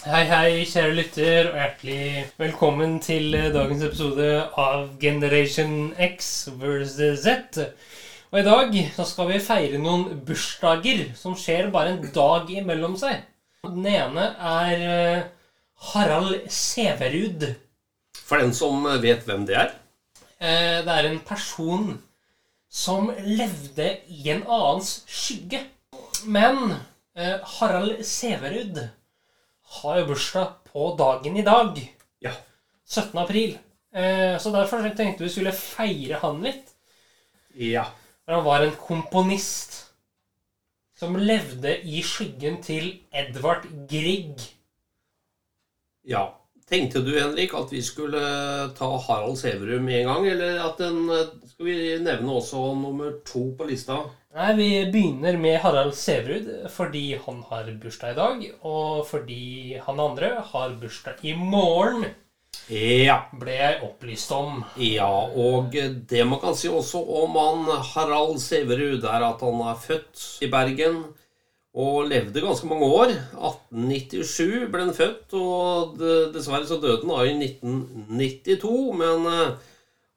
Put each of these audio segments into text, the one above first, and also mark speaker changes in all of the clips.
Speaker 1: Hei, hei, kjære lytter, og hjertelig velkommen til eh, dagens episode av Generation X versus Z. Og i dag så skal vi feire noen bursdager som skjer bare en dag imellom seg. Den ene er eh, Harald Severud.
Speaker 2: For den som vet hvem det er.
Speaker 1: Eh, Det er en person som levde i en annens skygge. Men eh, Harald Severud har jo bursdag på dagen i dag.
Speaker 2: Ja.
Speaker 1: 17. april. Eh, Så derfor tenkte vi skulle feire han litt.
Speaker 2: Ja.
Speaker 1: For han var en komponist som levde i skyggen til Edvard Grieg.
Speaker 2: ja. Tenkte du, Henrik, at vi skulle ta Harald Severum med en gang? Eller at den Skal vi nevne også nummer to på lista?
Speaker 1: Nei, Vi begynner med Harald Severud fordi han har bursdag i dag, og fordi han andre har bursdag i morgen,
Speaker 2: Ja.
Speaker 1: ble jeg opplyst om.
Speaker 2: Ja, og det man kan si også om han Harald Severud, er at han er født i Bergen og levde ganske mange år. 1897 ble han født, og dessverre så døde han da i 1992. Men eh,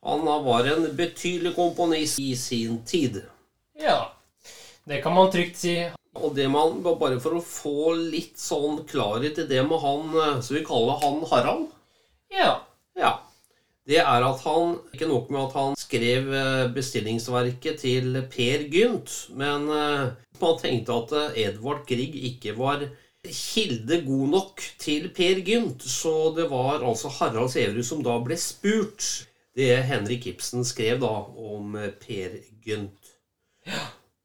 Speaker 2: han var en betydelig komponist i sin tid.
Speaker 1: Ja, det kan man trygt si.
Speaker 2: Og det man, bare for å få litt sånn klarhet i det med han eh, Så vi kaller han Harald.
Speaker 1: Ja.
Speaker 2: Ja. Det er at han Ikke nok med at han skrev eh, bestillingsverket til Per Gynt, men eh, man tenkte at eh, Edvard Grieg ikke var kilde god nok til Per Gynt, så det var altså Harald Sæverud som da ble spurt. Det Henrik Ibsen skrev da om Per Gynt. Ja.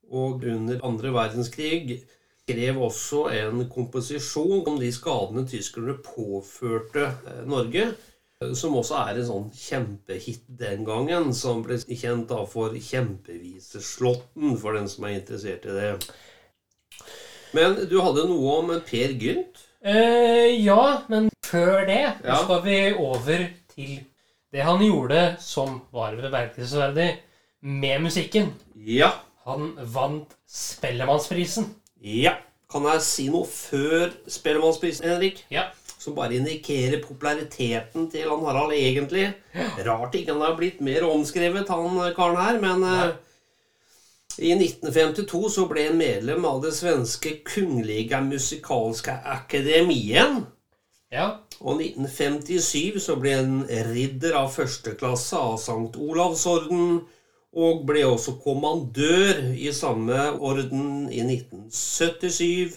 Speaker 2: Og under andre verdenskrig skrev også en komposisjon om de skadene tyskerne påførte Norge. Eh, Som også er en sånn kjempehit den gangen, som ble kjent da for Kjempeviseslåtten, for den som er interessert i det. Men du hadde noe om Per Gynt?
Speaker 1: Eh, ja, men før det
Speaker 2: Ja.
Speaker 1: skal vi over til det han gjorde som var bemerkelsesverdig med musikken.
Speaker 2: Ja.
Speaker 1: Han vant Spellemannsprisen.
Speaker 2: Ja. Kan jeg si noe før Spellemannsprisen, Henrik?
Speaker 1: Ja.
Speaker 2: Som bare indikerer populariteten til han Harald egentlig. Rart ikke han har blitt mer omskrevet, han karen her, men Nei. i 1952 så ble han medlem av det svenske Kungliga Musikalska Akademien.
Speaker 1: Ja.
Speaker 2: Og i 1957 så ble han ridder av første klasse av Sankt Olavsorden, og ble også kommandør i samme orden i 1977.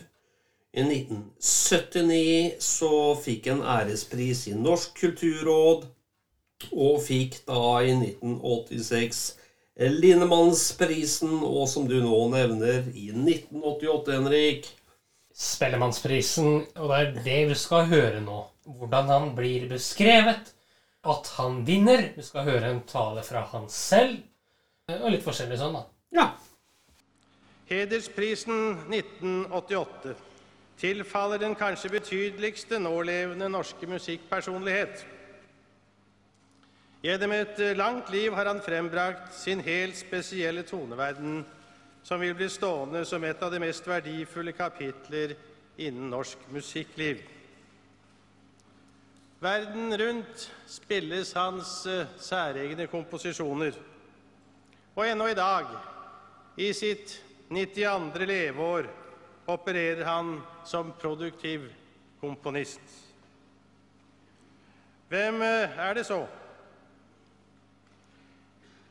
Speaker 2: I 1979 så fikk en ærespris i Norsk kulturråd, og fikk da i 1986 Linnemannsprisen, og som du nå nevner, i 1988, Henrik.
Speaker 1: Spellemannsprisen, og det er det vi skal høre nå. Hvordan han blir beskrevet, at han vinner. Vi skal høre en tale fra han selv, og litt forskjellig sånn, da.
Speaker 2: Ja.
Speaker 3: Hedersprisen 1988 tilfaller den kanskje betydeligste nålevende norske musikkpersonlighet. Gjennom et eh, langt liv har han frembrakt sin helt spesielle toneverden, som vil bli stående som et av de mest verdifulle kapitler innen norsk musikkliv. Verden rundt spilles hans eh, særegne komposisjoner. Og ennå i dag, i sitt 92. leveår, opererer han som produktiv komponist. Hvem eh, er det så?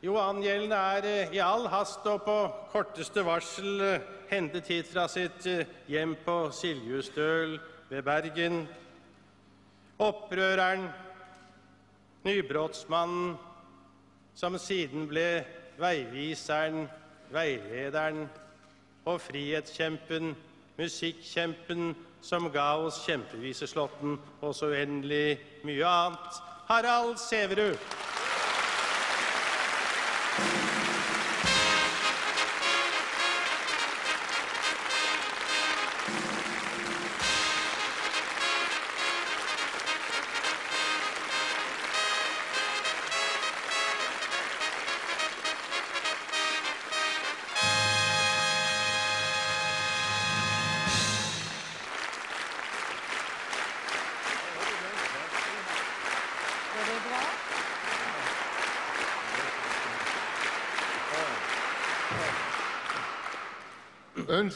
Speaker 3: Jo, angjeldende er eh, i all hast og på korteste varsel eh, hentet hit fra sitt hjem på Siljustøl ved Bergen. Opprøreren, nybrottsmannen, som siden ble veiviseren, veilederen og frihetskjempen, musikkjempen som ga oss kjempeviseslåtten og så uendelig mye annet. Harald Severud.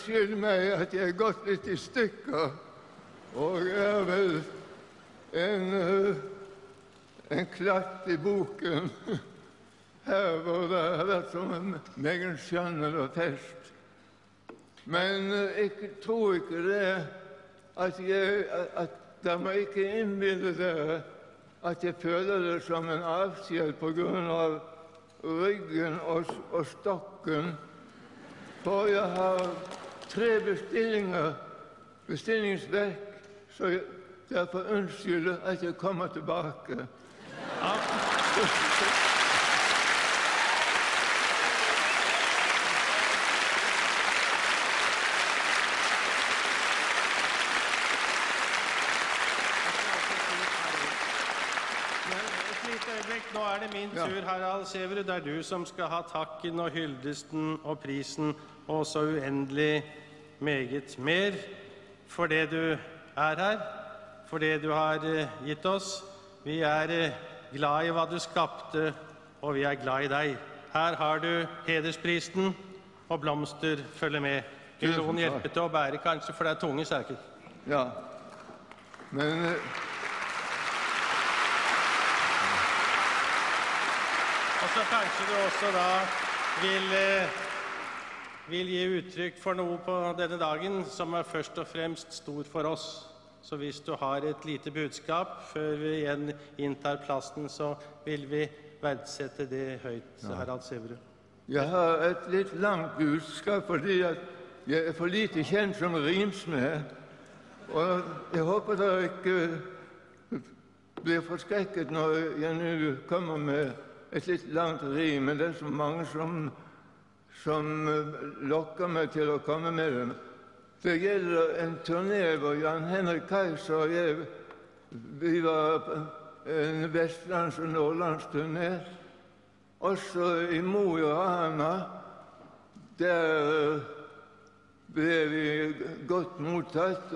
Speaker 4: Unnskyld meg at jeg er gått litt i stykker. Og er vel en, eh, en klatt i boken her hvor det har vært så meget skjønnel og fest. Men eh, jeg tror ikke det at jeg at Dere må ikke innbille dere at jeg føler det som en avskjed av ryggen og, og stokken. For jeg har tre bestillinger, bestillingsverk, så jeg derfor unnskylder at jeg kommer tilbake.
Speaker 3: Men et lite øyeblikk, nå er det min
Speaker 4: Ja.
Speaker 3: Tur, Det er du som skal ha takken og hyldesten og prisen og så uendelig meget mer for det du er her, for det du har eh, gitt oss. Vi er eh, glad i hva du skapte, og vi er glad i deg. Her har du hedersprisen, og blomster følger med. Vil noen hjelpe til å bære, kanskje, for det er tunge saker?
Speaker 4: Ja. Men eh,
Speaker 3: Og så kanskje du også da vil, eh, vil gi uttrykk for noe på denne dagen som er først og fremst stor for oss. Så hvis du har et lite budskap før vi igjen inntar plassen, så vil vi verdsette det høyt, Harald Sæverud.
Speaker 4: jeg har et litt langt budskap fordi jeg er for lite kjent som rimsmed. Og jeg håper dere ikke blir forskrekket når jeg nå kommer med et litt langt rim. Men det er så mange som, som eh, lokker meg til å komme med dem. Det gjelder en turné hvor Jan Henrik Kaiser og jeg vi var på en vestlands- og nordlandsturné. Også i Mo i Rana. Der ble vi godt mottatt.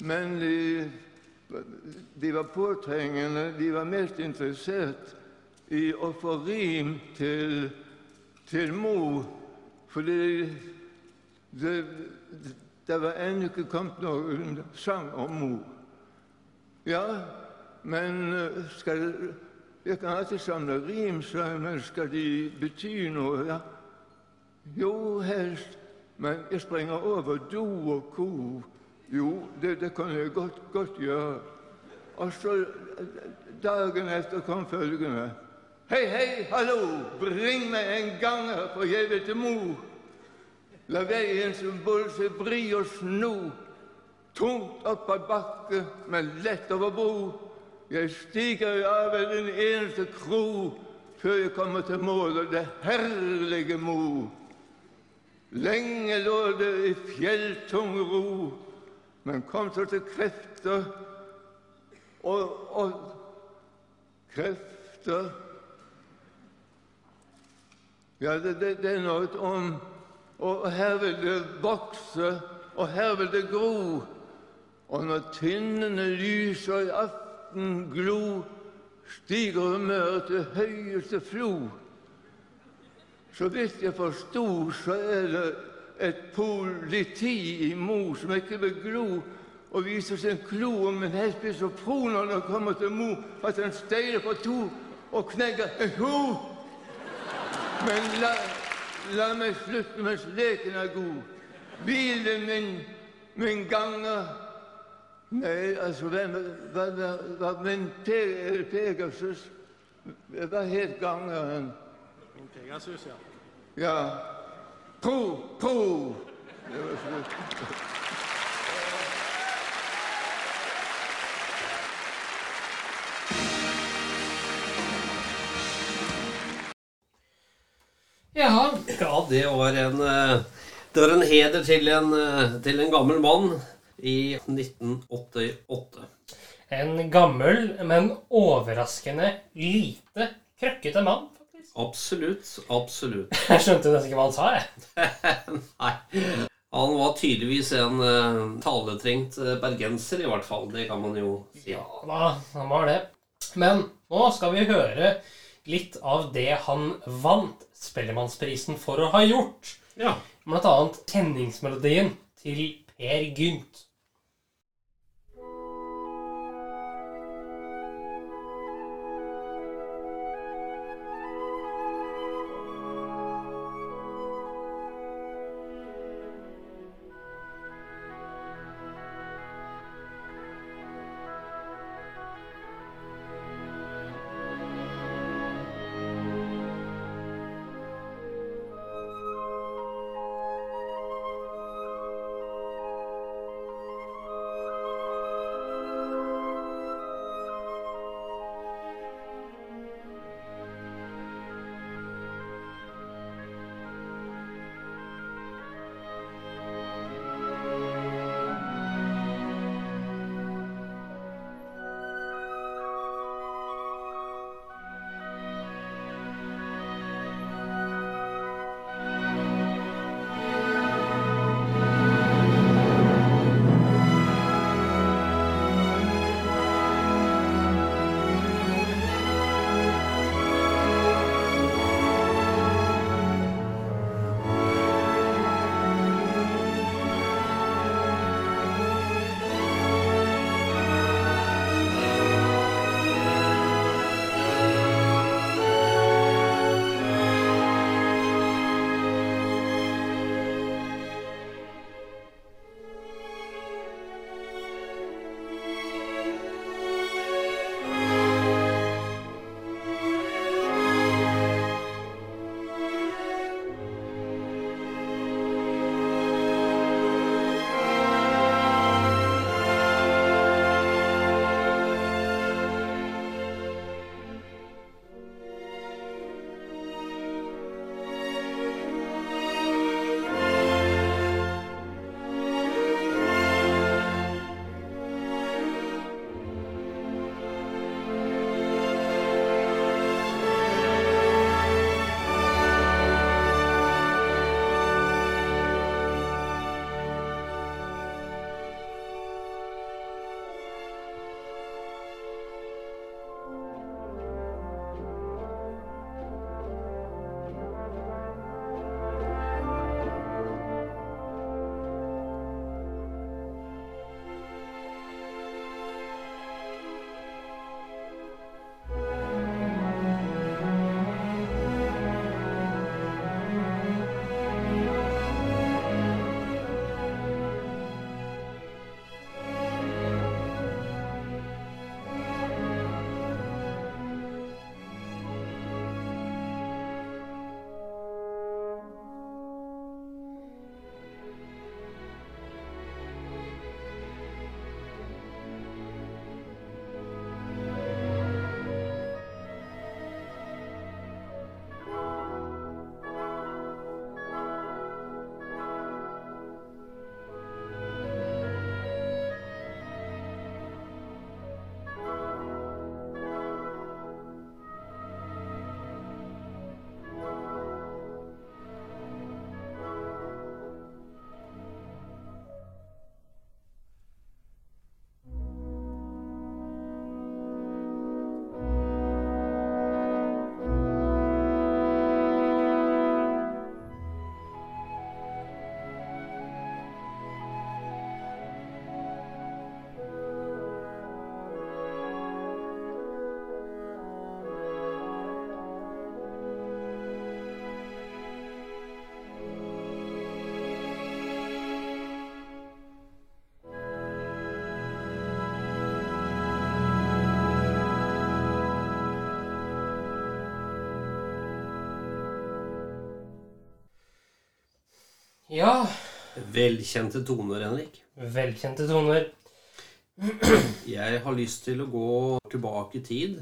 Speaker 4: Men de, de var påtrengende. De var mest interessert i å få rim til, til mor, Fordi det, det var ennå ikke kommet noen sang om mor. Ja, men eh, skal Jeg kan alltid samle rim, men skal de bety noe? Ja. Jo, helst. Men jeg springer over do og ko. Jo, det, det kan jeg godt, godt gjøre. Og så eh, dagen etter kom følgende. Hei, hei, hallo, bring meg en ganger, for jeg vil til Mo. La veien som bolse bri og sno. Tungt opp av bakke, men lett over bro. Jeg stiger av en eneste kro før jeg kommer til målet, det herlige Mo. Lenge lå det i fjelltung ro, men kom så til krefter og, og krefter Ja, det, det, det er noe om Og her vil det vokse, og her vil det gro. Og når tinnene lyser i aftenglo, stiger humøret til høyeste flo. Så vidt jeg forsto, så er det et politi i Mo som ikke vil glo og viser sin klo om en blir så fro når han kommer til Mo, at han steiler på to og knegger en ho. Men la, la meg slutte mens leken er god. Hvilen min, min ganger Nei, altså, hvem hva, hva, hva, min Pe Pegasus Hva het gangeren?
Speaker 3: Min Pegasus, ja.
Speaker 4: Ja. Pro, pro. Det var slutt.
Speaker 1: Ja,
Speaker 2: Ja, det var en eh, Det var en heder til en, eh, til en gammel mann i 1988.
Speaker 1: en gammel, men overraskende lite krøkkete mann, faktisk.
Speaker 2: Absolutt. Absolutt.
Speaker 1: Jeg skjønte nesten ikke hva han sa, jeg.
Speaker 2: Nei. Han var tydeligvis en eh, taletrengt bergenser, i hvert fall. Det kan man jo si.
Speaker 1: Ja da, han var det. Men nå skal vi høre litt av det han vant Spellemannsprisen for å ha gjort.
Speaker 2: Ja.
Speaker 1: blant annet kjenningsmelodien til Per Gynt. Ja,
Speaker 2: Velkjente toner, Henrik.
Speaker 1: velkjente toner.
Speaker 2: Jeg har lyst til å gå tilbake i tid.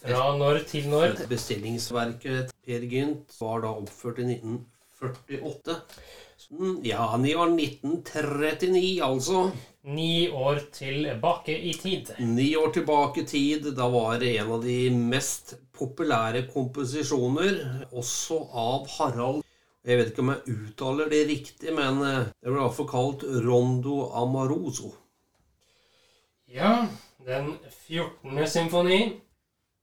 Speaker 1: Fra når til når?
Speaker 2: Bestillingsverket Per Gynt var da oppført i 1948. Mm, Ja, han var 1939, altså.
Speaker 1: Ni år tilbake i tid.
Speaker 2: Ni år tilbake i tid. Da var det en av de mest populære komposisjoner, også av Harald Jeg vet ikke om jeg uttaler det riktig, men eh, det ble iallfall kalt Rondo Amaroso.
Speaker 1: Ja, den 14. symfoni.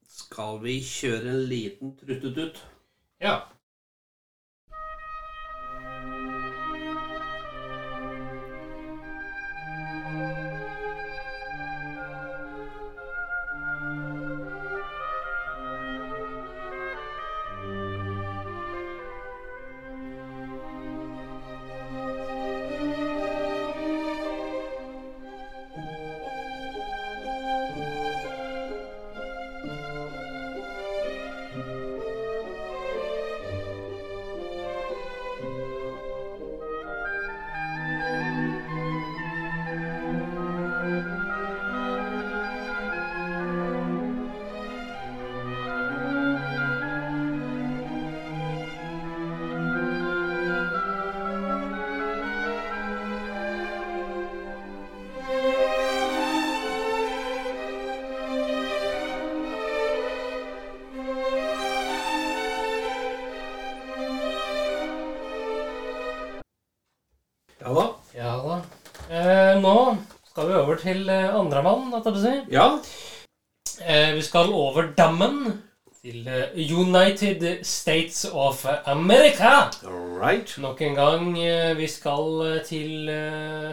Speaker 2: Skal vi kjøre en liten truttetut?
Speaker 1: Ja. Til eh, andremann, holdt jeg på å si.
Speaker 2: Ja.
Speaker 1: Eh, vi skal over dammen til eh, United States of America.
Speaker 2: Right.
Speaker 1: Nok en gang. Vi skal til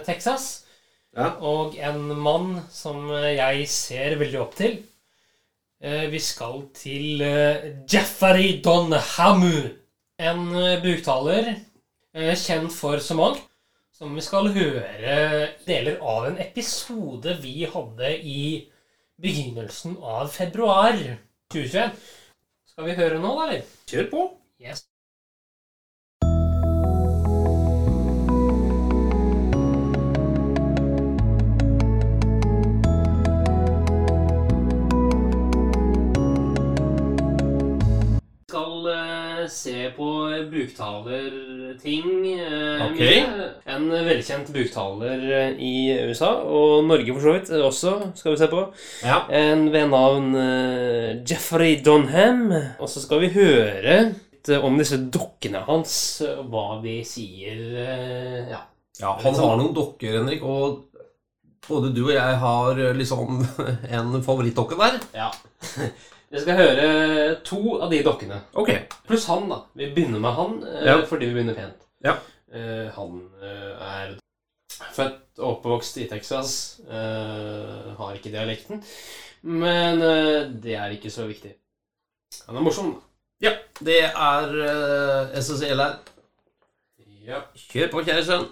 Speaker 1: Texas.
Speaker 2: Ja.
Speaker 1: Og en mann som jeg ser veldig opp til. Vi skal til Jeffrey Donhamu. En buktaler kjent for så mangt. Som vi skal høre deler av en episode vi hadde i begynnelsen av februar 2021. Skal vi høre nå, da, eller?
Speaker 2: Kjør på.
Speaker 1: Yes. skal eh, se på buktalerting. Okay.
Speaker 2: Ok.
Speaker 1: mye. En velkjent buktaler eh, i USA, og Norge for så vidt også, skal vi se på.
Speaker 2: Ja.
Speaker 1: En ved navn eh, Jeffrey Donham. Og så skal vi høre om disse dokkene hans, hva de sier. eh, Ja.
Speaker 2: ja. Han har noen dokker, Henrik, og både du og jeg har eh, liksom en favorittdokke der.
Speaker 1: ja. Vi skal høre to av de dokkene.
Speaker 2: Ok.
Speaker 1: Pluss han, da. Vi begynner med han eh,
Speaker 2: Ja.
Speaker 1: fordi vi begynner pent.
Speaker 2: Ja.
Speaker 1: Uh, han uh, er født og oppvokst i Texas. Uh, har ikke dialekten. Men det er ikke så viktig. Han er morsom. da.
Speaker 2: Ja, det er uh, SSL her.
Speaker 1: Ja.
Speaker 2: Kjør på, kjære sønn.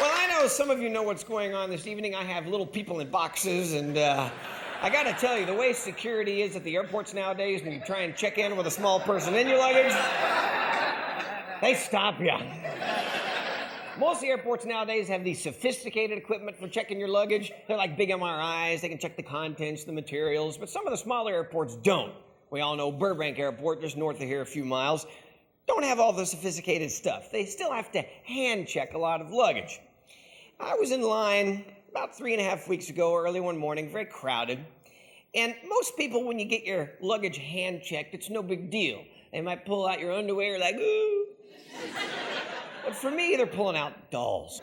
Speaker 5: Well, I know some of you know what's going on this evening. I have little people in boxes, and uh, I gotta tell you, the way security is at the airports nowadays, when you try and check in with a small person in your luggage, they stop you. Most of the airports nowadays have these sophisticated equipment for checking your luggage. They're like big MRIs, they can check the contents, the materials, but some of the smaller airports don't. We all know Burbank Airport, just north of here a few miles, don't have all the sophisticated stuff. They still have to hand check a lot of luggage. I was in line about three and a half weeks ago, early one morning, very crowded. And most people, when you get your luggage hand checked, it's no big deal. They might pull out your underwear, like, ooh. but for me, they're pulling out dolls.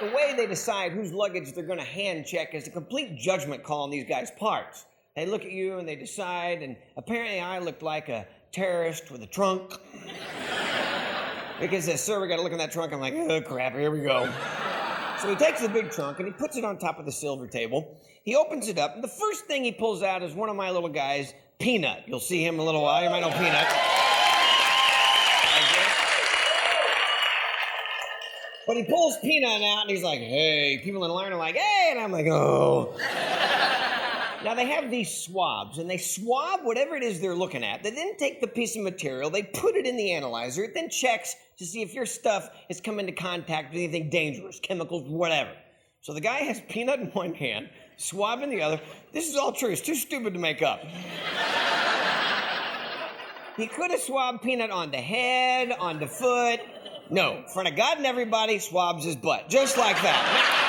Speaker 5: The way they decide whose luggage they're going to hand check is a complete judgment call on these guys' parts. They look at you and they decide, and apparently I looked like a terrorist with a trunk. Because says, sir, we gotta look in that trunk. I'm like, oh crap, here we go. So he takes the big trunk and he puts it on top of the silver table. He opens it up, and the first thing he pulls out is one of my little guys, Peanut. You'll see him in a little while. You might know Peanut. But he pulls Peanut out and he's like, hey, people in line are like, hey, and I'm like, oh. Now they have these swabs, and they swab whatever it is they're looking at. They then take the piece of material, they put it in the analyzer, it then checks to see if your stuff has come into contact with anything dangerous, chemicals, whatever. So the guy has peanut in one hand, swab in the other. This is all true. It's too stupid to make up. he could have swabbed peanut on the head, on the foot. No, in front of God and everybody, swabs his butt. Just like that.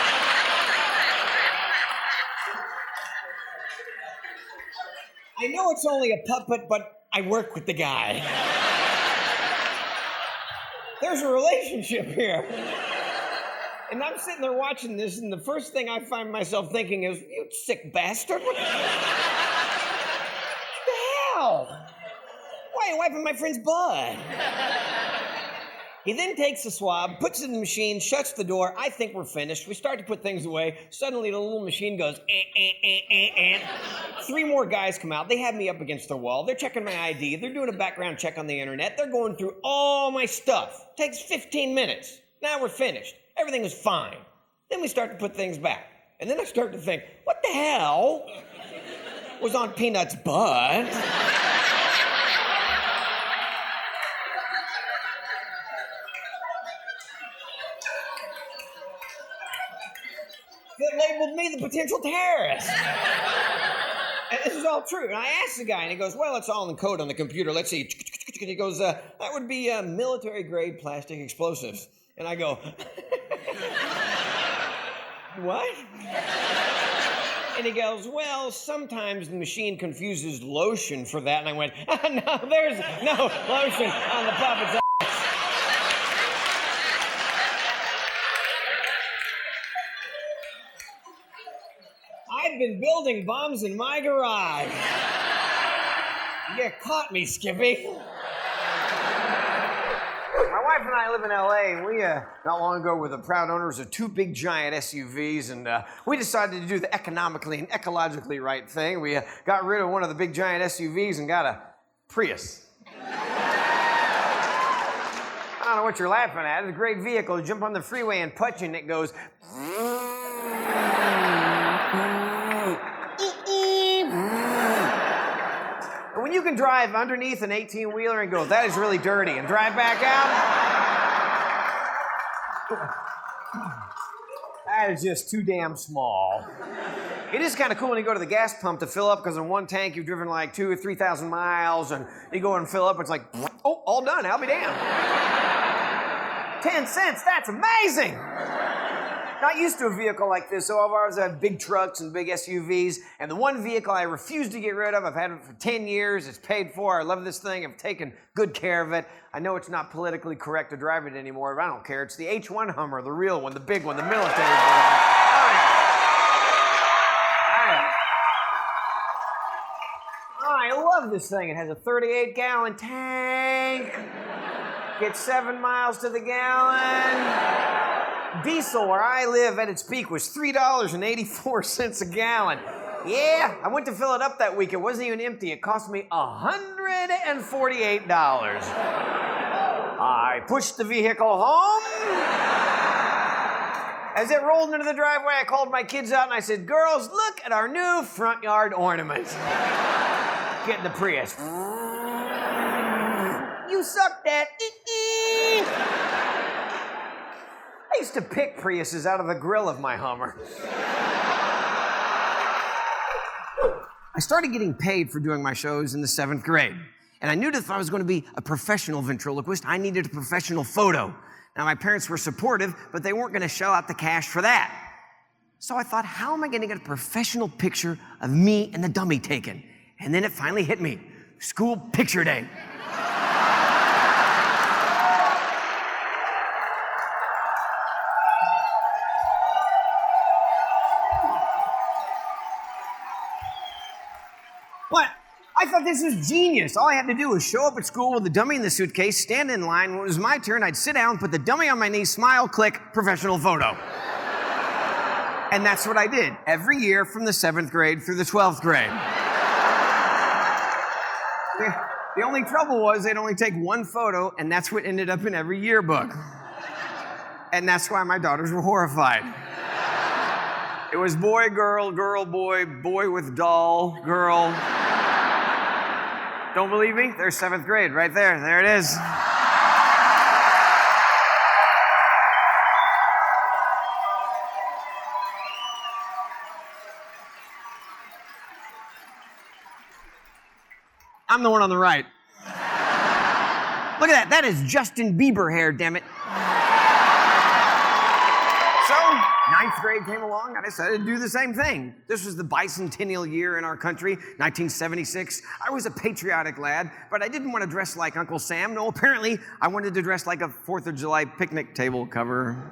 Speaker 5: I know it's only a puppet, but I work with the guy. There's a relationship here. And I'm sitting there watching this, and the first thing I find myself thinking is, you sick bastard. What the hell? Why are you wiping my friend's butt? He then takes the swab, puts it in the machine, shuts the door. I think we're finished. We start to put things away. Suddenly, the little machine goes, eh, eh, eh, eh, eh. Three more guys come out. They have me up against the wall. They're checking my ID. They're doing a background check on the internet. They're going through all my stuff. Takes 15 minutes. Now we're finished. Everything is fine. Then we start to put things back. And then I start to think, what the hell was on Peanut's butt? That labeled me the potential terrorist. and this is all true. And I asked the guy, and he goes, Well, it's all in code on the computer. Let's see. And he goes, uh, That would be uh, military grade plastic explosives. And I go, What? And he goes, Well, sometimes the machine confuses lotion for that. And I went, No, there's no lotion on the puppet's building bombs in my garage. You caught me, Skippy. My wife and I live in LA, we, uh, not long ago, were the proud owners of two big giant SUVs, and uh, we decided to do the economically and ecologically right thing. We uh, got rid of one of the big giant SUVs and got a Prius. I don't know what you're laughing at. It's a great vehicle. You jump on the freeway and punch, and it goes. Can drive underneath an 18 wheeler and go, that is really dirty, and drive back out, that is just too damn small. It is kind of cool when you go to the gas pump to fill up because in one tank you've driven like two or 3,000 miles, and you go and fill up, it's like, oh, all done, I'll be damned. 10 cents, that's amazing! Not used to a vehicle like this. So all of ours have big trucks and big SUVs. And the one vehicle I refuse to get rid of, I've had it for 10 years. It's paid for. I love this thing. I've taken good care of it. I know it's not politically correct to drive it anymore, but I don't care. It's the H1 Hummer, the real one, the big one, the military one. Right. Oh, I love this thing. It has a 38 gallon tank. Gets seven miles to the gallon. Diesel, where I live at its peak, was $3.84 a gallon. Yeah, I went to fill it up that week. It wasn't even empty. It cost me $148. I pushed the vehicle home. As it rolled into the driveway, I called my kids out and I said, Girls, look at our new front yard ornament. Get in the Prius. You suck that. I used to pick Priuses out of the grill of my Hummer. I started getting paid for doing my shows in the seventh grade. And I knew that if I was going to be a professional ventriloquist, I needed a professional photo. Now, my parents were supportive, but they weren't going to shell out the cash for that. So I thought, how am I going to get a professional picture of me and the dummy taken? And then it finally hit me school picture day. What? I thought this was genius. All I had to do was show up at school with the dummy in the suitcase, stand in line. When it was my turn, I'd sit down, put the dummy on my knee, smile, click, professional photo. and that's what I did every year from the seventh grade through the 12th grade. the only trouble was they'd only take one photo, and that's what ended up in every yearbook. And that's why my daughters were horrified. It was boy, girl, girl, boy, boy with doll, girl. Don't believe me? There's seventh grade right there. There it is. I'm the one on the right. Look at that. That is Justin Bieber hair, damn it. Ninth grade came along. And I decided to do the same thing. This was the bicentennial year in our country, 1976. I was a patriotic lad, but I didn't want to dress like Uncle Sam. No, apparently, I wanted to dress like a Fourth of July picnic table cover.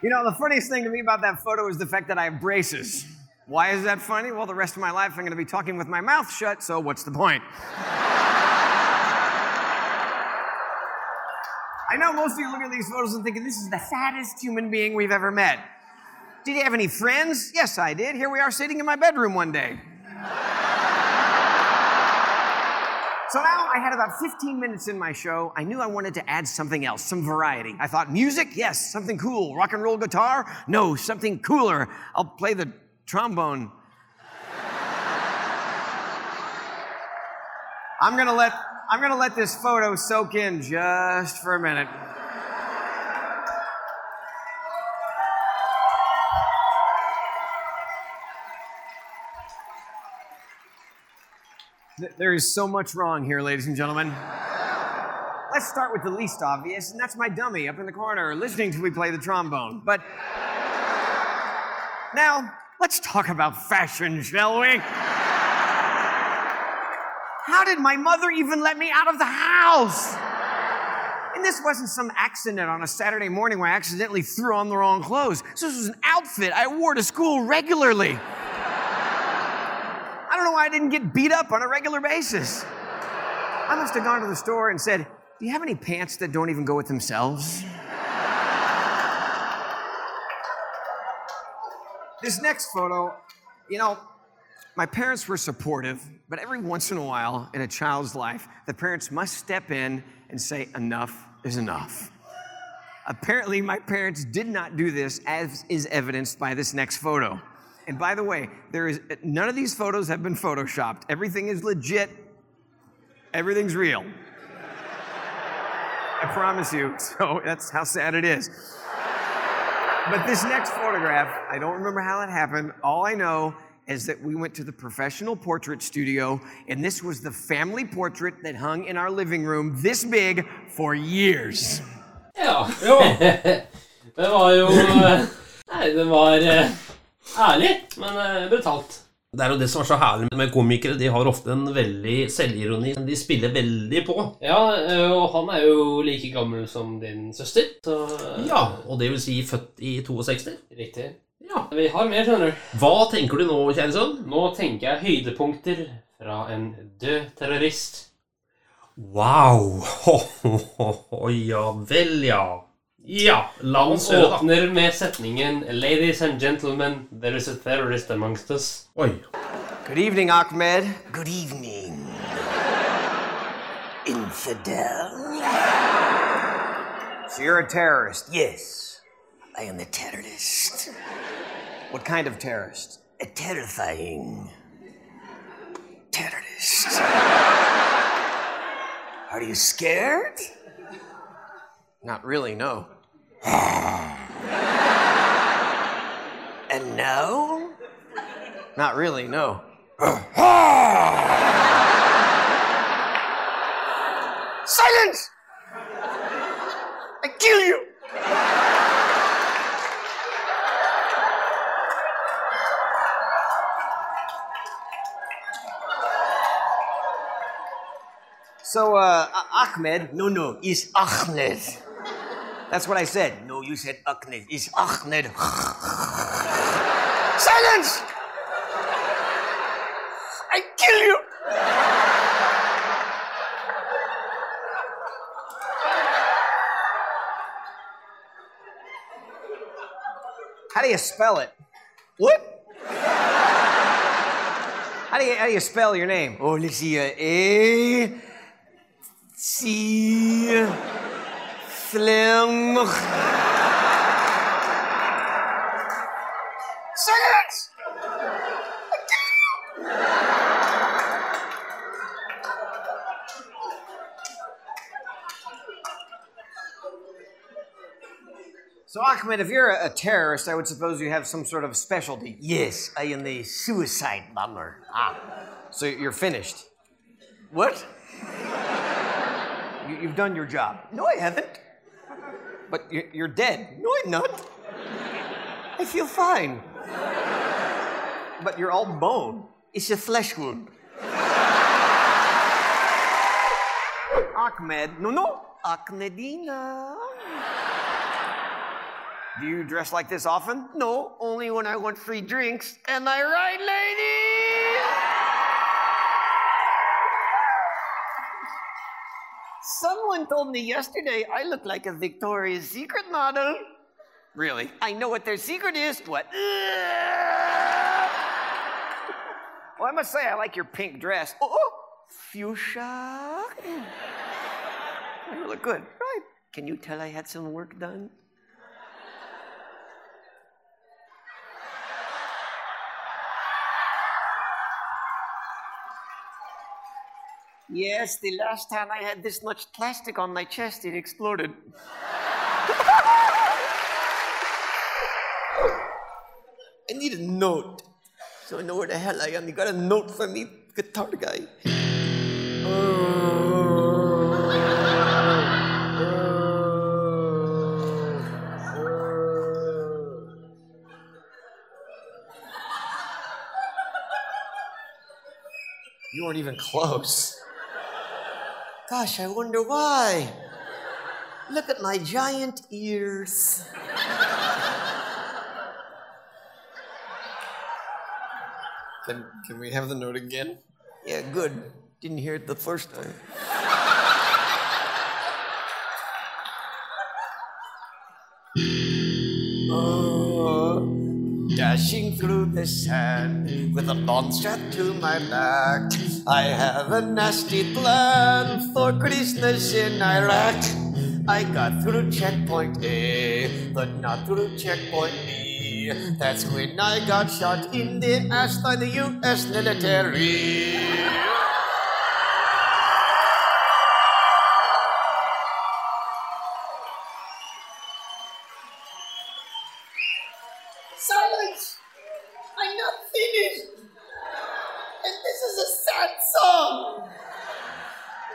Speaker 5: You know, the funniest thing to me about that photo is the fact that I have braces. Why is that funny? Well, the rest of my life I'm going to be talking with my mouth shut, so what's the point? I know most of you look at these photos and thinking this is the saddest human being we've ever met. Did you have any friends? Yes, I did. Here we are sitting in my bedroom one day. So now I had about 15 minutes in my show. I knew I wanted to add something else, some variety. I thought music, yes, something cool. Rock and roll guitar, no, something cooler. I'll play the trombone. I'm gonna let I'm gonna let this photo soak in just for a minute. There is so much wrong here, ladies and gentlemen. Let's start with the least obvious, and that's my dummy up in the corner listening to me play the trombone. But now, let's talk about fashion, shall we? How did my mother even let me out of the house? And this wasn't some accident on a Saturday morning where I accidentally threw on the wrong clothes. This was an outfit I wore to school regularly. I don't know why I didn't get beat up on a regular basis. I must have gone to the store and said, Do you have any pants that don't even go with themselves? This next photo, you know, my parents were supportive, but every once in a while in a child's life, the parents must step in and say, enough is enough. Apparently, my parents did not do this, as is evidenced by this next photo. And by the way, there is none of these photos have been photoshopped. Everything is legit. Everything's real. I promise you. So that's how sad it is. But this next photograph, I don't remember how it happened. All I know is that we went to the professional portrait studio, and this was the family portrait that hung in our living room this big for years.
Speaker 1: Ja. Det var jo eh, Nei, det var eh, ærlig, men eh, brutalt.
Speaker 2: Det er jo det som er så herlig med komikere. De har ofte en veldig selvironi. De spiller veldig på.
Speaker 1: Ja, eh, og han er jo like gammel som din søster, så eh,
Speaker 2: Ja, og det vil si født i 62.
Speaker 1: Riktig.
Speaker 2: Ja.
Speaker 1: Vi har mer, skjønner du.
Speaker 2: Hva tenker du nå, kjære sønn?
Speaker 1: Nå tenker jeg høydepunkter fra en død terrorist.
Speaker 2: Wow! Ja vel, ja. Ja, la
Speaker 1: Han
Speaker 2: oss høre, da.
Speaker 1: åpner med setningen 'Ladies and gentlemen, there is a terrorist amongst us'.
Speaker 2: Oi.
Speaker 5: Good evening, Ahmed. Good evening. Infidel. So you're a terrorist? Yes, I am a terrorist. What kind of terrorist? A terrifying terrorist. Are you scared? Not really, no. and no? Not really, no. Silence! I kill you! So, uh, Ah- Ahmed, no, no, is Ahmed. That's what I said. No, you said Ahmed. It's Ahmed. Silence! I kill you! How do you spell it? What? How do you how do you spell your name? Oh, let's see. Uh, A C Slim. Silence! So, Ahmed, if you're a, terrorist, I would suppose you have some sort of specialty. Yes, I am a suicide bomber. Ah, so you're finished. What? You, you've done your job. No, I haven't. But you're, you're dead. No, I'm not. I feel fine. But you're all bone. It's a flesh wound. Achmed, no, no, Achmedina. Do you dress like this often? No, only when I want free drinks. and I right, lady? Someone told me yesterday I look like a Victoria's Secret model. Really? I know what their secret is. What? well, I must say, I like your pink dress. Oh, oh, fuchsia. You look good. Right. Can you tell I had some work done? Yes, the last time I had this much plastic on my chest, it exploded. I need a note. So I know where the hell I am. You got a note for me, guitar guy? You weren't even close. Gosh, I wonder why. Look at my giant ears.
Speaker 6: Can, can we have the note again?
Speaker 5: Yeah, good. Didn't hear it the first time. Oh, dashing through the sand with a lawn strap to my back. I have a nasty plan for Christmas in Iraq. I got through checkpoint A, but not through checkpoint B. That's when I got shot in the ass by the U.S. military. Silence! I'm not finished! And this is a sad song!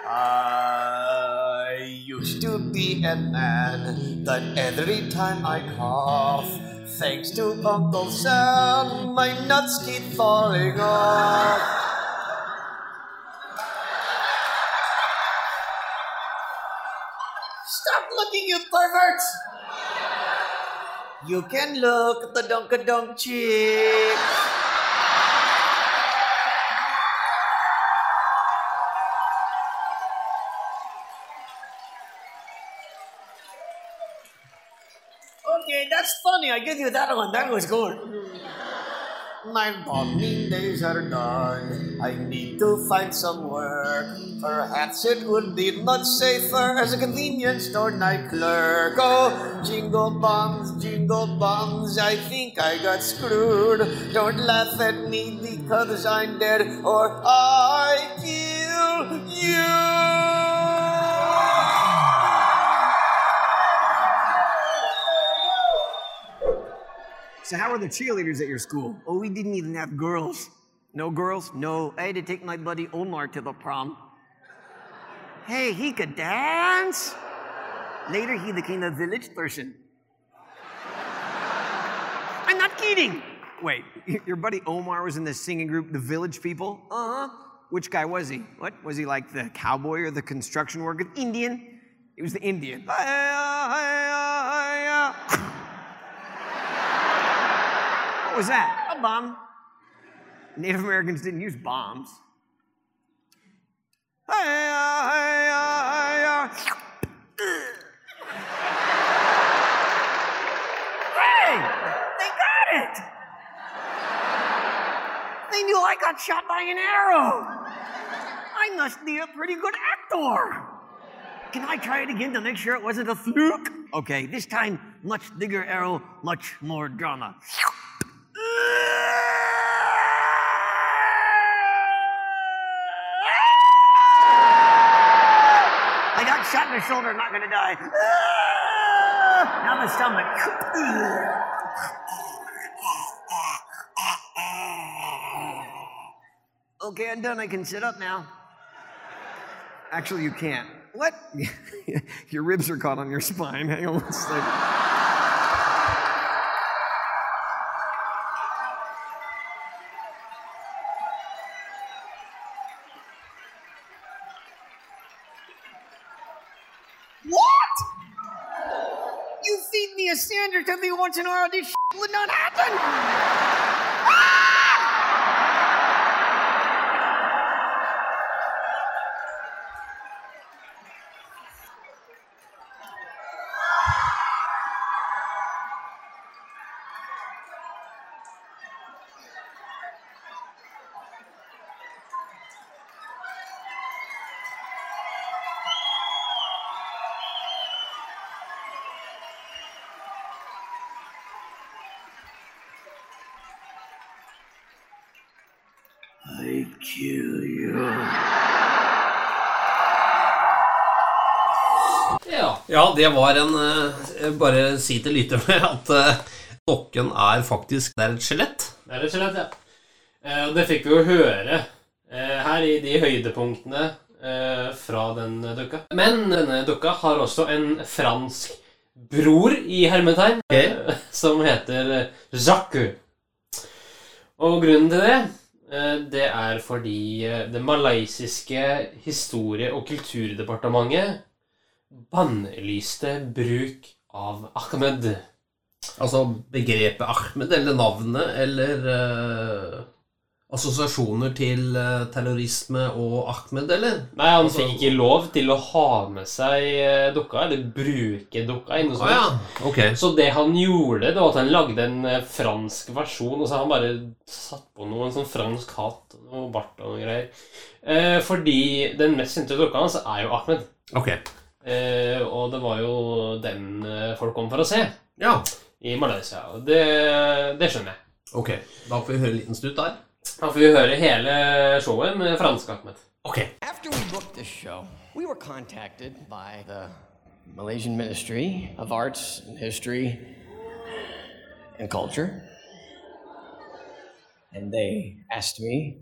Speaker 5: I used to be a man that every time I cough, thanks to Uncle Sam, my nuts keep falling off. Stop looking, you perverts! You can look at the dunk-a-dunk chick. Okay, that's funny. I give you that one. That was good. My bombing days are done. I need to find some work. Perhaps it would be much safer as a convenience store night clerk. Oh, jingle bombs, jingle bombs. I think I got screwed. Don't laugh at me because I'm dead or I kill you.
Speaker 6: So, how are the cheerleaders at your school?
Speaker 5: Oh, we didn't even have girls.
Speaker 6: No girls?
Speaker 5: No, I had to take my buddy Omar to the prom. Hey, he could dance. Later, he became a village person. I'm not kidding.
Speaker 6: Wait, your buddy Omar was in the singing group, The Village People?
Speaker 5: Uh huh.
Speaker 6: Which guy was he? What? Was he like the cowboy or the construction worker?
Speaker 5: Indian.
Speaker 6: He was the Indian. What was that?
Speaker 5: A bomb.
Speaker 6: Native Americans didn't use bombs. Uh, uh, uh.
Speaker 5: Hey, they got it. They knew I got shot by an arrow. I must be a pretty good actor. Can I try it again to make sure it wasn't a fluke? Okay, this time, much bigger arrow, much more drama. I got shot in the shoulder, not gonna die. Ah! Now the stomach. Okay, I'm done. I can sit up now.
Speaker 6: Actually, you can't.
Speaker 5: What?
Speaker 6: your ribs are caught on your spine. Hang on one second.
Speaker 5: What? You feed me a sandwich every once in a while, this would not happen. Kill you.
Speaker 2: Ja. ja, det var en uh, Bare si til lytterne at uh, dokken er faktisk Det er et skjelett.
Speaker 1: Det er et skjelett, ja. Uh, det fikk vi jo høre her i de høydepunktene fra den dukka. Men denne dukka har også en fransk bror i hermetegn eh, som heter Jacques. Og grunnen til det Det er fordi eh, det malaysiske historie- og kulturdepartementet bannlyste bruk av Ahmed.
Speaker 2: Altså begrepet Ahmed, eller navnet, eller eh, assosiasjoner til eh, terrorisme og Ahmed, eller?
Speaker 1: Nei, han
Speaker 2: Altså-
Speaker 1: fikk ikke lov til å ha med seg eh, dukka, eller bruke dukka. Eller noe sånt.
Speaker 2: ja. okay.
Speaker 1: Så det han gjorde, det var at han lagde en eh, fransk versjon, og så har han bare satt på noe, en sånn fransk hatt og bart og noe greier. Eh, fordi den mest kjente dukka hans er jo Ahmed.
Speaker 2: Okay.
Speaker 1: Eh, og det var jo den folk kom for å se
Speaker 2: Ja.
Speaker 1: i Malaysia. Og det, det skjønner jeg.
Speaker 2: Ok. Da får vi høre en liten snutt der.
Speaker 1: Da får vi høre hele showet med fransk Achmed.
Speaker 2: Ok.
Speaker 5: After we booked this show, we were contacted by the Malaysian Ministry of Arts and History and Culture. And they asked me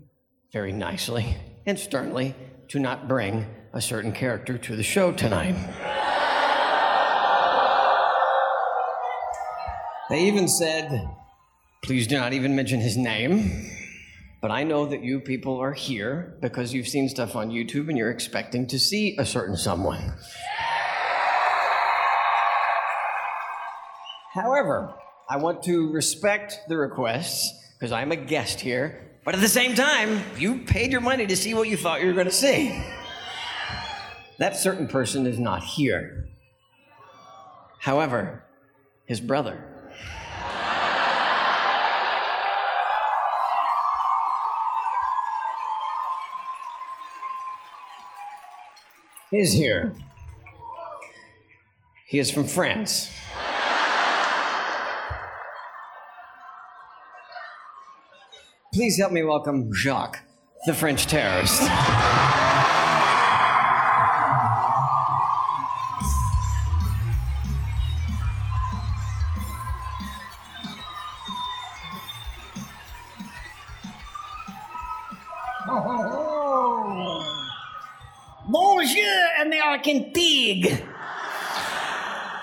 Speaker 5: very nicely and sternly to not bring a certain character to the show tonight. They even said, please do not even mention his name. But I know that you people are here because you've seen stuff on YouTube and you're expecting to see a certain someone. However, I want to respect the requests because I'm a guest here. But at the same time, you paid your money to see what you thought you were going to see. That certain person is not here. However, his brother. Is here. He is from France. Please help me welcome Jacques, the French terrorist.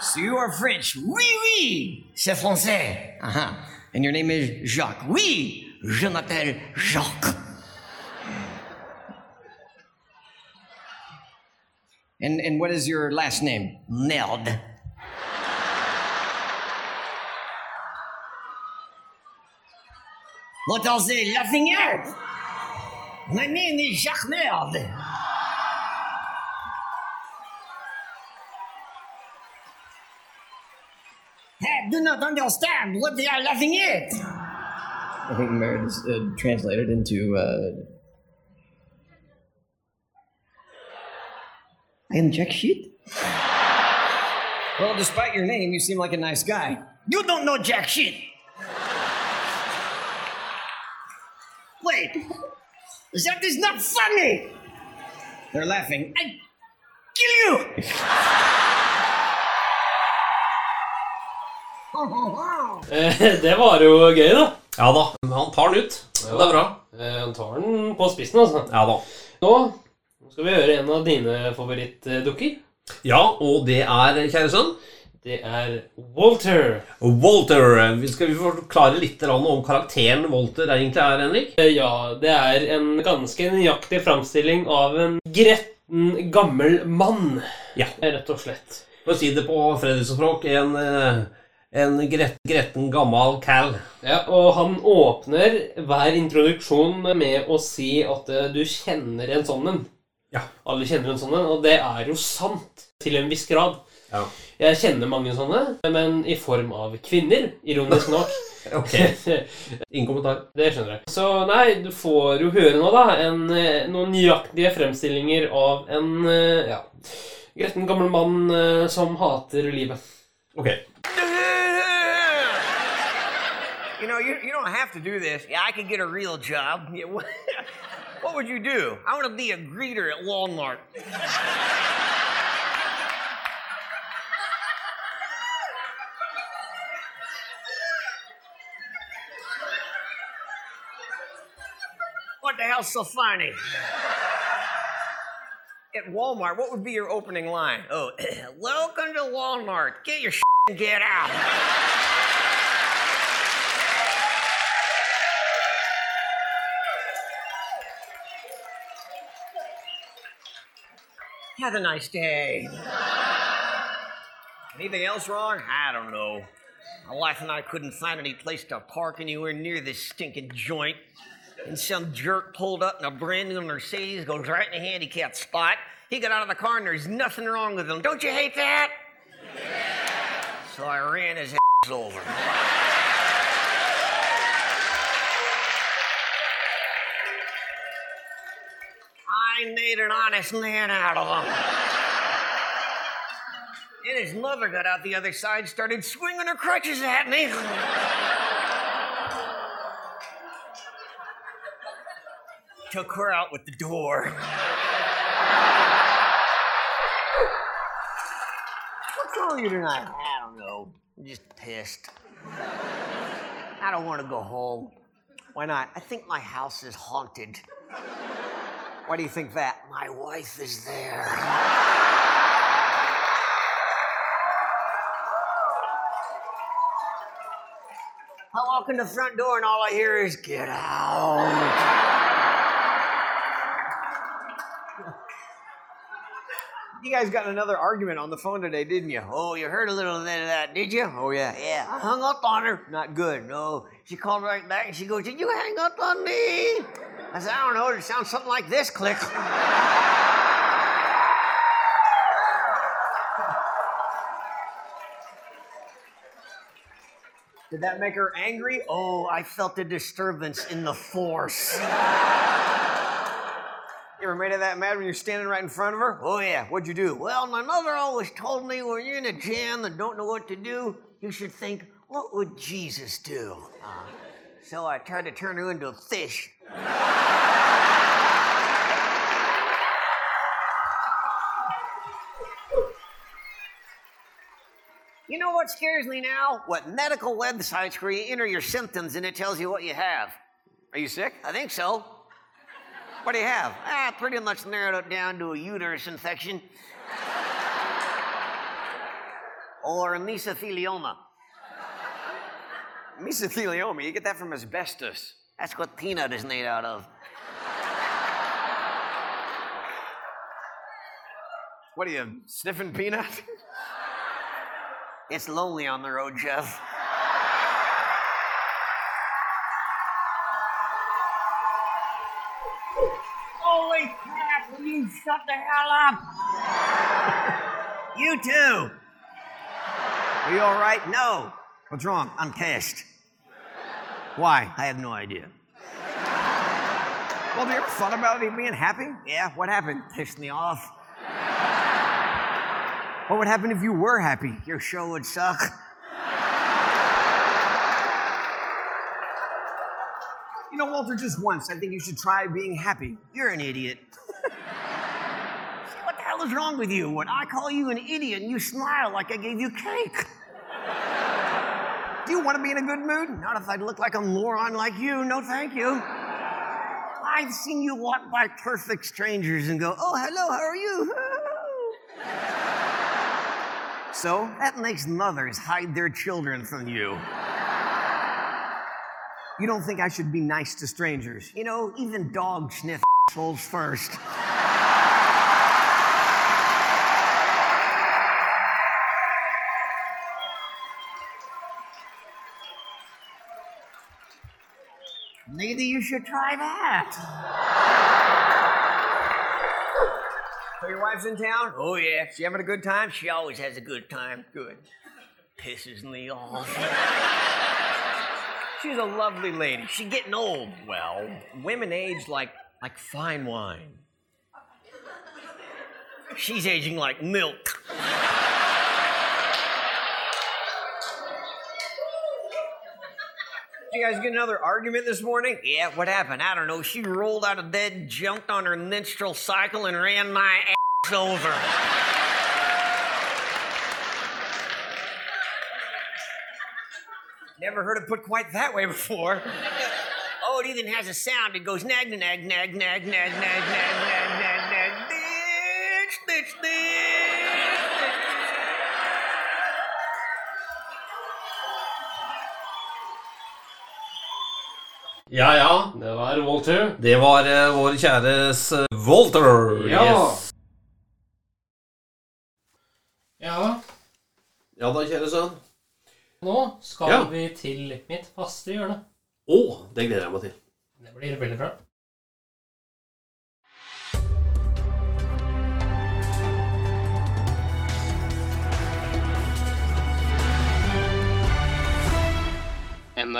Speaker 5: So you are French. Oui, oui. C'est français. Uh-huh. And your name is Jacques. Oui, je m'appelle Jacques. And, and what is your last name? Merde. What are they laughing at? My name is Jacques Merde. I do not understand what they are laughing at. I think Merde is uh, translated into. Uh, I am Jack shit. Well, despite your name, you seem like a nice guy. You don't know Jack shit. Wait, that is not funny. They're laughing. I kill you.
Speaker 1: Det var jo gøy, da.
Speaker 2: Ja da. Han tar den ut. Ja. det er bra.
Speaker 1: Eh, han tar den på spissen, altså.
Speaker 2: Ja da.
Speaker 1: Nå skal vi høre en av dine favorittdukker.
Speaker 2: Ja, og det er, kjære sønn
Speaker 1: Det er Walter.
Speaker 2: Walter. Vi Skal vi forklare litt om karakteren Walter egentlig er, Henrik?
Speaker 1: Eh, Ja, det er en ganske nøyaktig framstilling av en gretten, gammel mann.
Speaker 2: Ja.
Speaker 1: Rett og slett.
Speaker 2: For å si det på Fredriksen-språk, en, eh, en gret, gretten, gammel cal.
Speaker 1: Ja, og han åpner hver introduksjon med å si at eh, du kjenner en sånn en.
Speaker 2: Ja.
Speaker 1: Alle kjenner en sånn en, og det er jo sant til en viss grad.
Speaker 2: Ja.
Speaker 1: Jeg kjenner mange sånne, men i form av kvinner, ironisk nok.
Speaker 2: Ok. Ingen kommentar.
Speaker 1: Det skjønner jeg. Så nei, du får jo høre nå, da, en, eh, noen nøyaktige fremstillinger av en eh, ja, gretten gammel mann som hater livet.
Speaker 2: Ok.
Speaker 5: You know, you, you don't have to do this. Yeah, I could get a real job. Yeah, what, what would you do? I want to be a greeter at Walmart. What the hell's so funny? At Walmart, what would be your opening line? Oh, welcome to Walmart. Get your shit and get out. Have a nice day. Anything else wrong? I don't know. My wife and I couldn't find any place to park anywhere near this stinking joint. And some jerk pulled up in a brand new Mercedes, goes right in the handicapped spot. He got out of the car and there's nothing wrong with him. Don't you hate that? Yeah. So I ran his ass over. I made an honest man out of him. And his mother got out the other side, started swinging her crutches at me. Took her out with the door. What's wrong you tonight? I don't know. I'm just pissed. I don't want to go home. Why not? I think my house is haunted. Why do you think that? My wife is there. I walk in the front door and all I hear is, get out. You guys got another argument on the phone today, didn't you? Oh, you heard a little bit of that, uh, did you? Oh, yeah. Yeah. I hung up on her. Not good. No. She called right back and she goes, Did you hang up on me? I said, I don't know. It sounds something like this. Click. Did that make her angry? Oh, I felt a disturbance in the force. you ever made her that mad when you're standing right in front of her? Oh, yeah. What'd you do? Well, my mother always told me when you're in a jam and don't know what to do, you should think, what would Jesus do? Uh, so I tried to turn her into a fish. You know what scares me now? What medical websites where you enter your symptoms and it tells you what you have. Are you sick? I think so. What do you have? Ah, pretty much narrowed it down to a uterus infection. or mesothelioma.
Speaker 6: Mesothelioma, you get that from asbestos.
Speaker 5: That's what peanut is made out of.
Speaker 6: What are you, sniffing peanut?
Speaker 5: It's lonely on the road, Jeff. Holy crap, will you shut the hell up? you too. Are you all right? No. What's wrong? I'm pissed. Why? I have no idea.
Speaker 6: Well, do you ever thought about it being happy?
Speaker 5: Yeah, what happened? Pissed me off.
Speaker 6: What would happen if you were happy?
Speaker 5: Your show would suck.
Speaker 6: You know, Walter, just once, I think you should try being happy.
Speaker 5: You're an idiot. What the hell is wrong with you? When I call you an idiot and you smile like I gave you cake.
Speaker 6: Do you want to be in a good mood?
Speaker 5: Not if I look like a moron like you. No, thank you. I've seen you walk by perfect strangers and go, oh, hello, how are you?
Speaker 6: So,
Speaker 5: That makes mothers hide their children from you.
Speaker 6: you don't think I should be nice to strangers?
Speaker 5: You know, even dogs sniff assholes first. Maybe you should try that.
Speaker 6: So your wife's in town?
Speaker 5: Oh, yeah.
Speaker 6: She having a good time?
Speaker 5: She always has a good time. Good. Pisses me off.
Speaker 6: She's a lovely lady.
Speaker 5: She getting old.
Speaker 6: Well, women age like like fine wine.
Speaker 5: She's aging like milk.
Speaker 6: You guys get another argument this morning?
Speaker 5: Yeah, what happened? I don't know. She rolled out of bed, jumped on her menstrual cycle, and ran my ass over.
Speaker 6: Never heard it put quite that way before.
Speaker 5: Oh, it even has a sound. It goes nag, nag, nag, nag, nag, nag, nag, nag, nag,
Speaker 2: Ja, ja.
Speaker 1: Det var Walter.
Speaker 2: Det var eh, vår kjæres Walter.
Speaker 1: Ja.
Speaker 2: Yes. Ja, Ja da, kjære sønn.
Speaker 1: nå skal
Speaker 2: Ja.
Speaker 1: vi til mitt faste hjørne.
Speaker 2: Å, det gleder jeg meg til.
Speaker 1: Det blir veldig bra.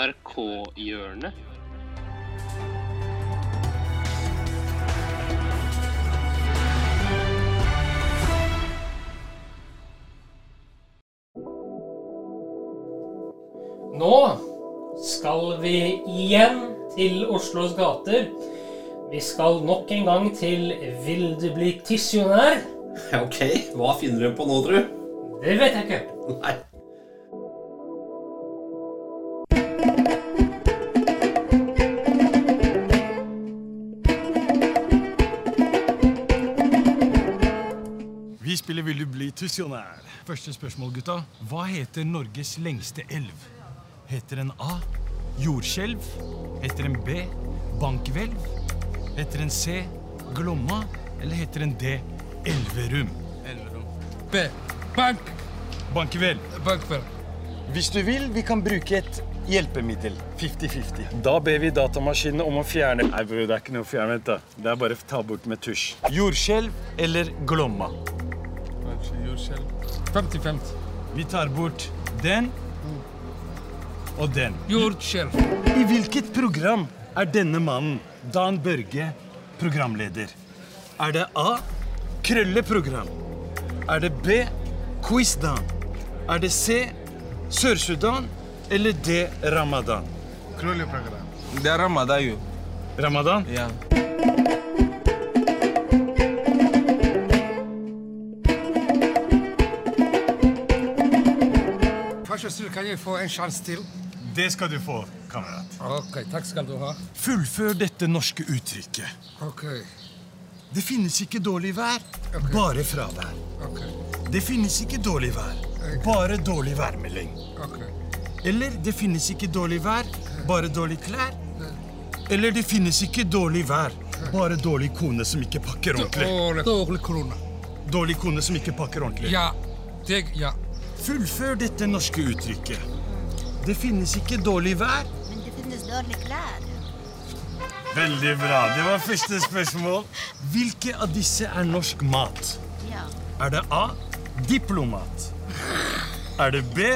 Speaker 7: NRK-hjørnet.
Speaker 1: Nå skal vi igjen til Oslos gater. Vi skal nok en gang til Vil du bli tisjonær?
Speaker 2: Ja, ok. Hva finner du på nå, tru?
Speaker 1: Det vet jeg ikke.
Speaker 2: Nei.
Speaker 8: Vi spiller Vil du bli tusjonær? Første spørsmål, gutta. Hva heter Norges lengste elv? Heter den A. Jordskjelv? Heter den B. Bankhvelv? Heter den C. Glomma? Eller heter den D. Elverum? Elverum.
Speaker 9: B. Bank.
Speaker 8: Bankhvelv.
Speaker 9: Bankhvelv.
Speaker 8: Hvis du vil, vi kan bruke et hjelpemiddel. 50-50. Da ber vi datamaskinene om å fjerne Nei, bro, det er ikke noe å fjerne. da. Det er bare å ta bort med tusj. Jordskjelv eller Glomma?
Speaker 9: Jordskjelv. 50-50.
Speaker 8: Vi tar bort den og den.
Speaker 9: Jordskjelv.
Speaker 8: I hvilket program er denne mannen, Dan Børge, programleder? Er det A. Krølleprogram? Er det B. Quizdan? Er det C. Sør-Sudan? Eller D. Ramadan?
Speaker 9: Krølleprogram. Det er Ramadan, jo.
Speaker 8: Ramadan?
Speaker 9: Ja. Kanskje kan jeg få en sjanse til?
Speaker 8: Det skal du få, kamerat.
Speaker 9: Ok, takk skal du ha.
Speaker 8: Fullfør dette norske uttrykket.
Speaker 9: Ok,
Speaker 8: Det finnes ikke dårlig vær, bare fravær.
Speaker 9: Okay.
Speaker 8: Det finnes ikke dårlig vær, bare dårlig værmelding.
Speaker 9: Okay.
Speaker 8: Eller det finnes ikke dårlig vær, bare dårlig klær. Eller det finnes ikke dårlig vær, bare dårlig kone som ikke pakker ordentlig.
Speaker 9: Dårlig, kone.
Speaker 8: Dårlig kone som ikke pakker ordentlig.
Speaker 9: Ja, det, ja.
Speaker 8: Fullfør dette norske uttrykket. Det finnes ikke dårlig vær.
Speaker 10: Men det finnes dårlige klær.
Speaker 8: Veldig bra. Det var første spørsmål. Hvilke av disse er norsk mat?
Speaker 10: Ja.
Speaker 8: Er det A. Diplomat? Er det B.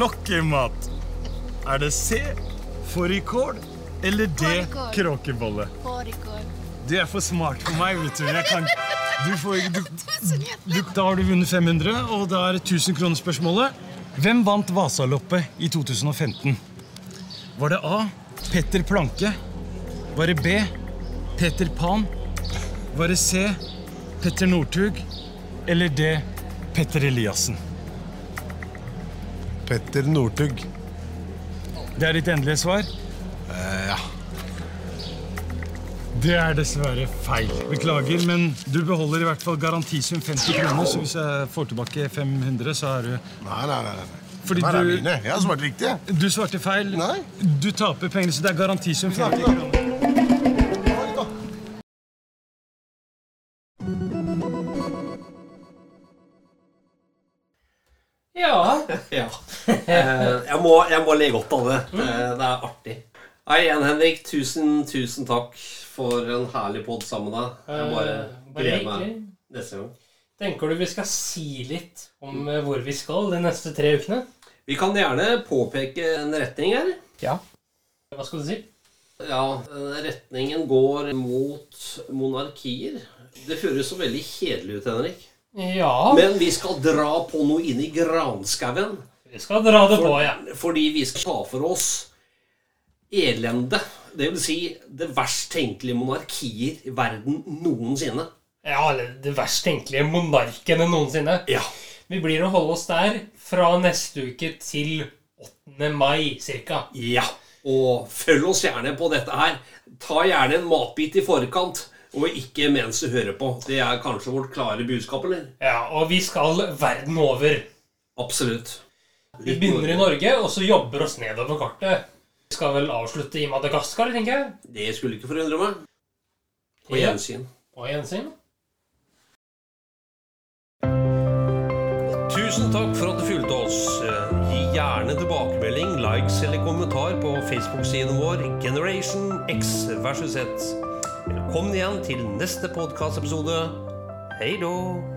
Speaker 8: Lokkemat? Er det C. Fårikål? Eller D. Kråkebolle?
Speaker 10: Fårikål.
Speaker 8: Du er for smart for meg, vet du. Jeg kan... Du får du, du, Da har du vunnet 500, og da er det 1000 kroner spørsmålet. Hvem vant Vasaloppet i 2015? Var det A. Petter Planke? Var det B. Petter Pan? Var det C. Petter Northug? Eller D. Petter Eliassen?
Speaker 11: Petter Northug.
Speaker 8: Det er ditt endelige svar?
Speaker 11: ja.
Speaker 8: Det er dessverre feil. Beklager, men du beholder i hvert fall garantisum 50 kroner, så hvis jeg får tilbake 500, så er du
Speaker 11: Nei, nei, nei. nei.
Speaker 8: Fordi
Speaker 11: Hva er
Speaker 8: du-
Speaker 11: mine? Jeg har svart riktig. jeg.
Speaker 8: Du svarte feil.
Speaker 11: Nei.
Speaker 8: Du taper pengene, så det er garantisum 50 kroner.
Speaker 1: Ja.
Speaker 2: Ja. Eh, jeg, må, jeg må le godt av det. Eh, det er artig. Nei, igjen, Henrik. Tusen, tusen takk for en herlig pod sammen med deg. Jeg bare
Speaker 1: Eh,
Speaker 2: gleder meg neste gang.
Speaker 1: Tenker du vi skal si litt om eh, hvor vi skal de neste tre ukene?
Speaker 2: Vi kan gjerne påpeke en retning her.
Speaker 1: Ja. Hva skal du si?
Speaker 2: Ja, eh, retningen går mot monarkier. Det høres så veldig kjedelig ut, Henrik.
Speaker 1: Ja,
Speaker 2: Men vi skal dra på noe inn i granskauen.
Speaker 1: vi skal dra det på, ja.
Speaker 2: Fordi vi skal ta for oss elende. Det vil si det verst tenkelige monarkier i verden noensinne.
Speaker 1: Ja, eller det verst tenkelige monarkene noensinne.
Speaker 2: Ja.
Speaker 1: Vi blir å holde oss der fra neste uke til 8. mai cirka.
Speaker 2: Ja. Og følg oss gjerne på dette her. Ta gjerne en matbit i forkant, og ikke mens du hører på. Det er kanskje vårt klare budskap, eller?
Speaker 1: Ja, og vi skal verden over.
Speaker 2: Absolutt.
Speaker 1: Vi begynner i Norge, og så jobber oss nedover kartet. Vi skal vel avslutte i Madagaskar, tenker jeg.
Speaker 2: Det skulle ikke forundre meg. På
Speaker 1: Ja.
Speaker 2: gjensyn.
Speaker 1: På gjensyn.
Speaker 2: Tusen takk for at du fulgte oss. Eh, Gi gjerne tilbakemelding, likes eller kommentar på Facebook-siden vår Generation X versus Z. Velkommen igjen til neste podkastepisode. Hei då!